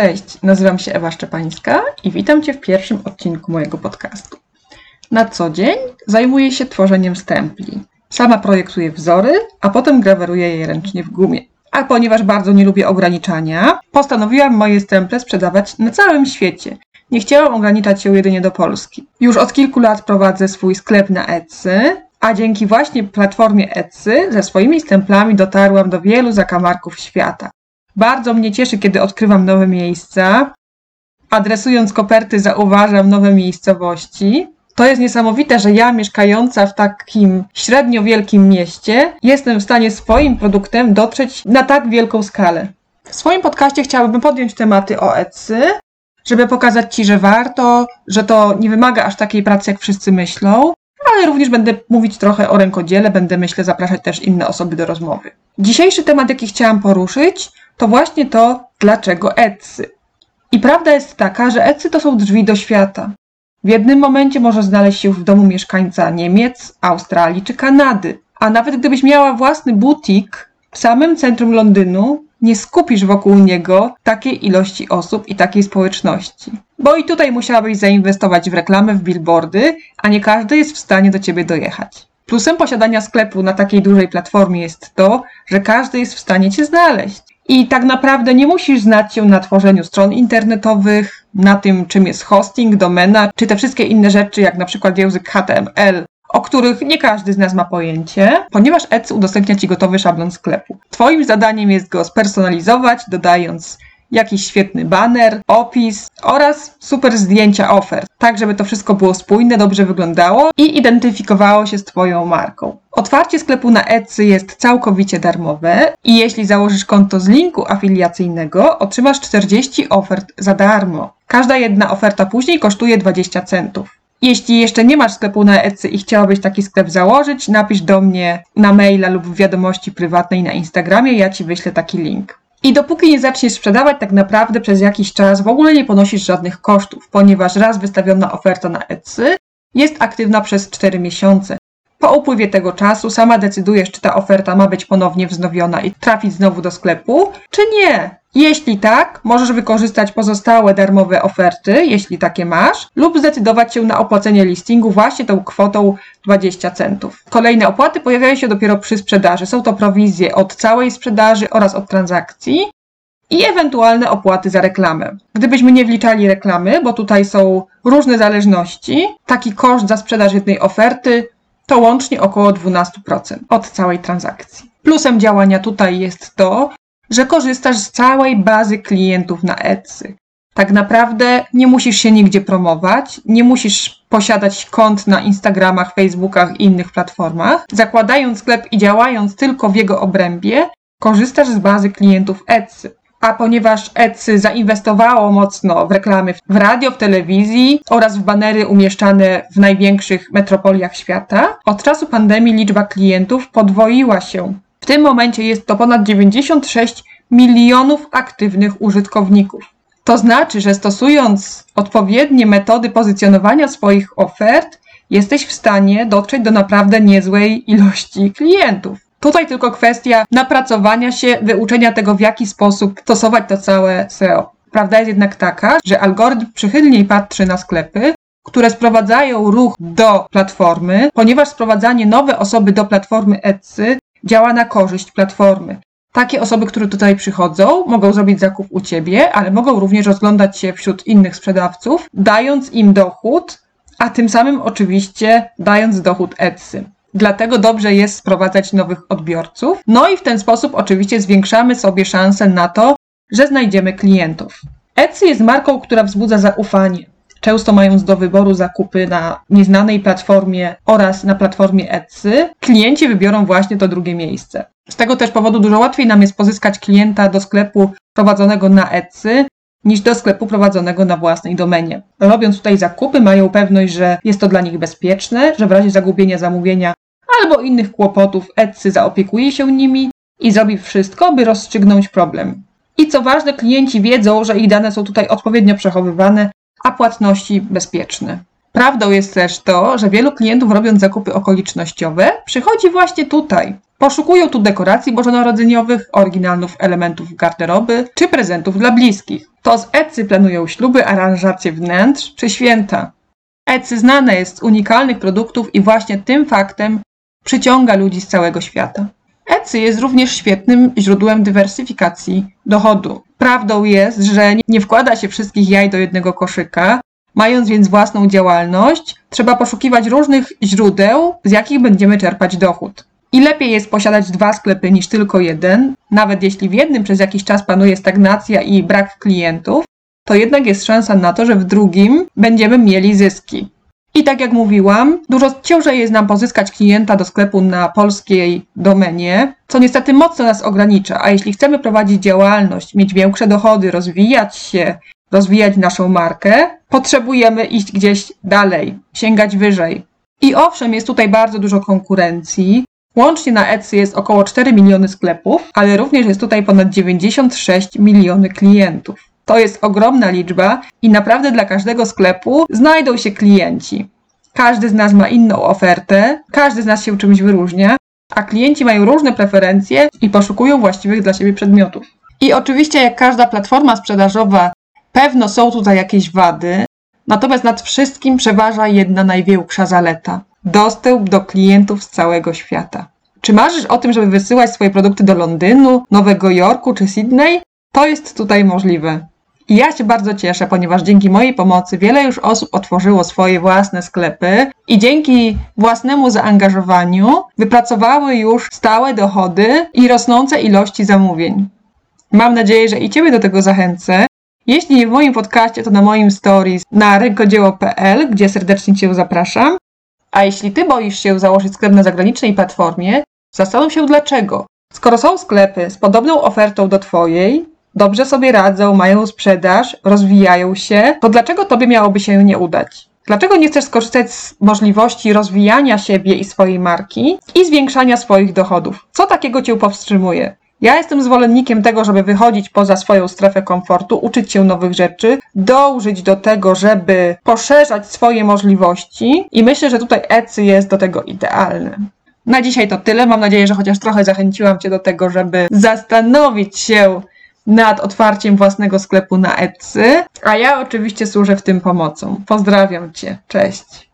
Cześć, nazywam się Ewa Szczepańska i witam Cię w pierwszym odcinku mojego podcastu. Na co dzień zajmuję się tworzeniem stempli. Sama projektuję wzory, a potem graweruję je ręcznie w gumie. A ponieważ bardzo nie lubię ograniczania, postanowiłam moje stemple sprzedawać na całym świecie. Nie chciałam ograniczać się jedynie do Polski. Już od kilku lat prowadzę swój sklep na Etsy, a dzięki właśnie platformie Etsy ze swoimi stemplami dotarłam do wielu zakamarków świata. Bardzo mnie cieszy, kiedy odkrywam nowe miejsca. Adresując koperty, zauważam nowe miejscowości. To jest niesamowite, że ja, mieszkająca w takim średnio wielkim mieście, jestem w stanie swoim produktem dotrzeć na tak wielką skalę. W swoim podcaście chciałabym podjąć tematy o Etsy, żeby pokazać Ci, że warto, że to nie wymaga aż takiej pracy, jak wszyscy myślą, ale również będę mówić trochę o rękodziele, będę, myślę, zapraszać też inne osoby do rozmowy. Dzisiejszy temat, jaki chciałam poruszyć, to właśnie to, dlaczego Etsy. I prawda jest taka, że Etsy to są drzwi do świata. W jednym momencie może znaleźć się w domu mieszkańca Niemiec, Australii czy Kanady. A nawet gdybyś miała własny butik w samym centrum Londynu, nie skupisz wokół niego takiej ilości osób i takiej społeczności. Bo i tutaj musiałabyś zainwestować w reklamę, w billboardy, a nie każdy jest w stanie do ciebie dojechać. Plusem posiadania sklepu na takiej dużej platformie jest to, że każdy jest w stanie cię znaleźć. I tak naprawdę nie musisz znać się na tworzeniu stron internetowych, na tym, czym jest hosting, domena, czy te wszystkie inne rzeczy, jak na przykład język HTML, o których nie każdy z nas ma pojęcie, ponieważ Etsy udostępnia Ci gotowy szablon sklepu. Twoim zadaniem jest go spersonalizować, dodając jakiś świetny banner, opis oraz super zdjęcia ofert, tak żeby to wszystko było spójne, dobrze wyglądało i identyfikowało się z Twoją marką. Otwarcie sklepu na Etsy jest całkowicie darmowe i jeśli założysz konto z linku afiliacyjnego, otrzymasz 40 ofert za darmo. Każda jedna oferta później kosztuje 20 centów. Jeśli jeszcze nie masz sklepu na Etsy i chciałabyś taki sklep założyć, napisz do mnie na maila lub w wiadomości prywatnej na Instagramie, ja Ci wyślę taki link. I dopóki nie zaczniesz sprzedawać, tak naprawdę przez jakiś czas w ogóle nie ponosisz żadnych kosztów, ponieważ raz wystawiona oferta na Etsy jest aktywna przez 4 miesiące. Po upływie tego czasu sama decydujesz, czy ta oferta ma być ponownie wznowiona i trafić znowu do sklepu, czy nie. Jeśli tak, możesz wykorzystać pozostałe darmowe oferty, jeśli takie masz, lub zdecydować się na opłacenie listingu właśnie tą kwotą 20 centów. Kolejne opłaty pojawiają się dopiero przy sprzedaży. Są to prowizje od całej sprzedaży oraz od transakcji i ewentualne opłaty za reklamę. Gdybyśmy nie wliczali reklamy, bo tutaj są różne zależności, taki koszt za sprzedaż jednej oferty to łącznie około 12% od całej transakcji. Plusem działania tutaj jest to, że korzystasz z całej bazy klientów na Etsy. Tak naprawdę nie musisz się nigdzie promować, nie musisz posiadać kont na Instagramach, Facebookach i innych platformach. Zakładając sklep i działając tylko w jego obrębie, korzystasz z bazy klientów Etsy. A ponieważ Etsy zainwestowało mocno w reklamy w radio, w telewizji oraz w banery umieszczane w największych metropoliach świata, od czasu pandemii liczba klientów podwoiła się. W tym momencie jest to ponad 96 milionów aktywnych użytkowników. To znaczy, że stosując odpowiednie metody pozycjonowania swoich ofert, jesteś w stanie dotrzeć do naprawdę niezłej ilości klientów. Tutaj tylko kwestia napracowania się, wyuczenia tego, w jaki sposób stosować to całe SEO. Prawda jest jednak taka, że algorytm przychylniej patrzy na sklepy, które sprowadzają ruch do platformy, ponieważ sprowadzanie nowe osoby do platformy Etsy działa na korzyść platformy. Takie osoby, które tutaj przychodzą, mogą zrobić zakup u ciebie, ale mogą również rozglądać się wśród innych sprzedawców, dając im dochód, a tym samym oczywiście dając dochód Etsy. Dlatego dobrze jest sprowadzać nowych odbiorców. No i w ten sposób oczywiście zwiększamy sobie szanse na to, że znajdziemy klientów. Etsy jest marką, która wzbudza zaufanie. Często mając do wyboru zakupy na nieznanej platformie oraz na platformie Etsy, klienci wybiorą właśnie to drugie miejsce. Z tego też powodu dużo łatwiej nam jest pozyskać klienta do sklepu prowadzonego na Etsy niż do sklepu prowadzonego na własnej domenie. Robiąc tutaj zakupy, mają pewność, że jest to dla nich bezpieczne, że w razie zagubienia zamówienia albo innych kłopotów Etsy zaopiekuje się nimi i zrobi wszystko, by rozstrzygnąć problem. I co ważne, klienci wiedzą, że ich dane są tutaj odpowiednio przechowywane, a płatności bezpieczne. Prawdą jest też to, że wielu klientów robiąc zakupy okolicznościowe przychodzi właśnie tutaj. Poszukują tu dekoracji bożonarodzeniowych, oryginalnych elementów garderoby czy prezentów dla bliskich. To z Etsy planują śluby, aranżacje wnętrz czy święta. Etsy znane jest z unikalnych produktów i właśnie tym faktem przyciąga ludzi z całego świata. Etsy jest również świetnym źródłem dywersyfikacji dochodu. Prawdą jest, że nie wkłada się wszystkich jaj do jednego koszyka. Mając więc własną działalność, trzeba poszukiwać różnych źródeł, z jakich będziemy czerpać dochód. I lepiej jest posiadać dwa sklepy niż tylko jeden, nawet jeśli w jednym przez jakiś czas panuje stagnacja i brak klientów, to jednak jest szansa na to, że w drugim będziemy mieli zyski. I tak jak mówiłam, dużo ciężej jest nam pozyskać klienta do sklepu na polskiej domenie, co niestety mocno nas ogranicza. A jeśli chcemy prowadzić działalność, mieć większe dochody, rozwijać się, rozwijać naszą markę, potrzebujemy iść gdzieś dalej, sięgać wyżej. I owszem, jest tutaj bardzo dużo konkurencji. Łącznie na Etsy jest około 4 miliony sklepów, ale również jest tutaj ponad 96 miliony klientów. To jest ogromna liczba i naprawdę dla każdego sklepu znajdą się klienci. Każdy z nas ma inną ofertę, każdy z nas się czymś wyróżnia, a klienci mają różne preferencje i poszukują właściwych dla siebie przedmiotów. I oczywiście, jak każda platforma sprzedażowa, pewno są tutaj jakieś wady, natomiast nad wszystkim przeważa jedna największa zaleta dostęp do klientów z całego świata. Czy marzysz o tym, żeby wysyłać swoje produkty do Londynu, Nowego Jorku czy Sydney? To jest tutaj możliwe. Ja się bardzo cieszę, ponieważ dzięki mojej pomocy wiele już osób otworzyło swoje własne sklepy i dzięki własnemu zaangażowaniu wypracowały już stałe dochody i rosnące ilości zamówień. Mam nadzieję, że i Ciebie do tego zachęcę. Jeśli nie w moim podcaście, to na moim stories na rękodzieło.pl, gdzie serdecznie Cię zapraszam. A jeśli Ty boisz się założyć sklep na zagranicznej platformie, zastanów się dlaczego. Skoro są sklepy z podobną ofertą do Twojej, dobrze sobie radzą, mają sprzedaż, rozwijają się, to dlaczego tobie miałoby się nie udać? Dlaczego nie chcesz skorzystać z możliwości rozwijania siebie i swojej marki i zwiększania swoich dochodów? Co takiego cię powstrzymuje? Ja jestem zwolennikiem tego, żeby wychodzić poza swoją strefę komfortu, uczyć się nowych rzeczy, dążyć do tego, żeby poszerzać swoje możliwości i myślę, że tutaj Etsy jest do tego idealny. Na dzisiaj to tyle. Mam nadzieję, że chociaż trochę zachęciłam Cię do tego, żeby zastanowić się nad otwarciem własnego sklepu na Etsy, a ja oczywiście służę w tym pomocą. Pozdrawiam Cię, cześć!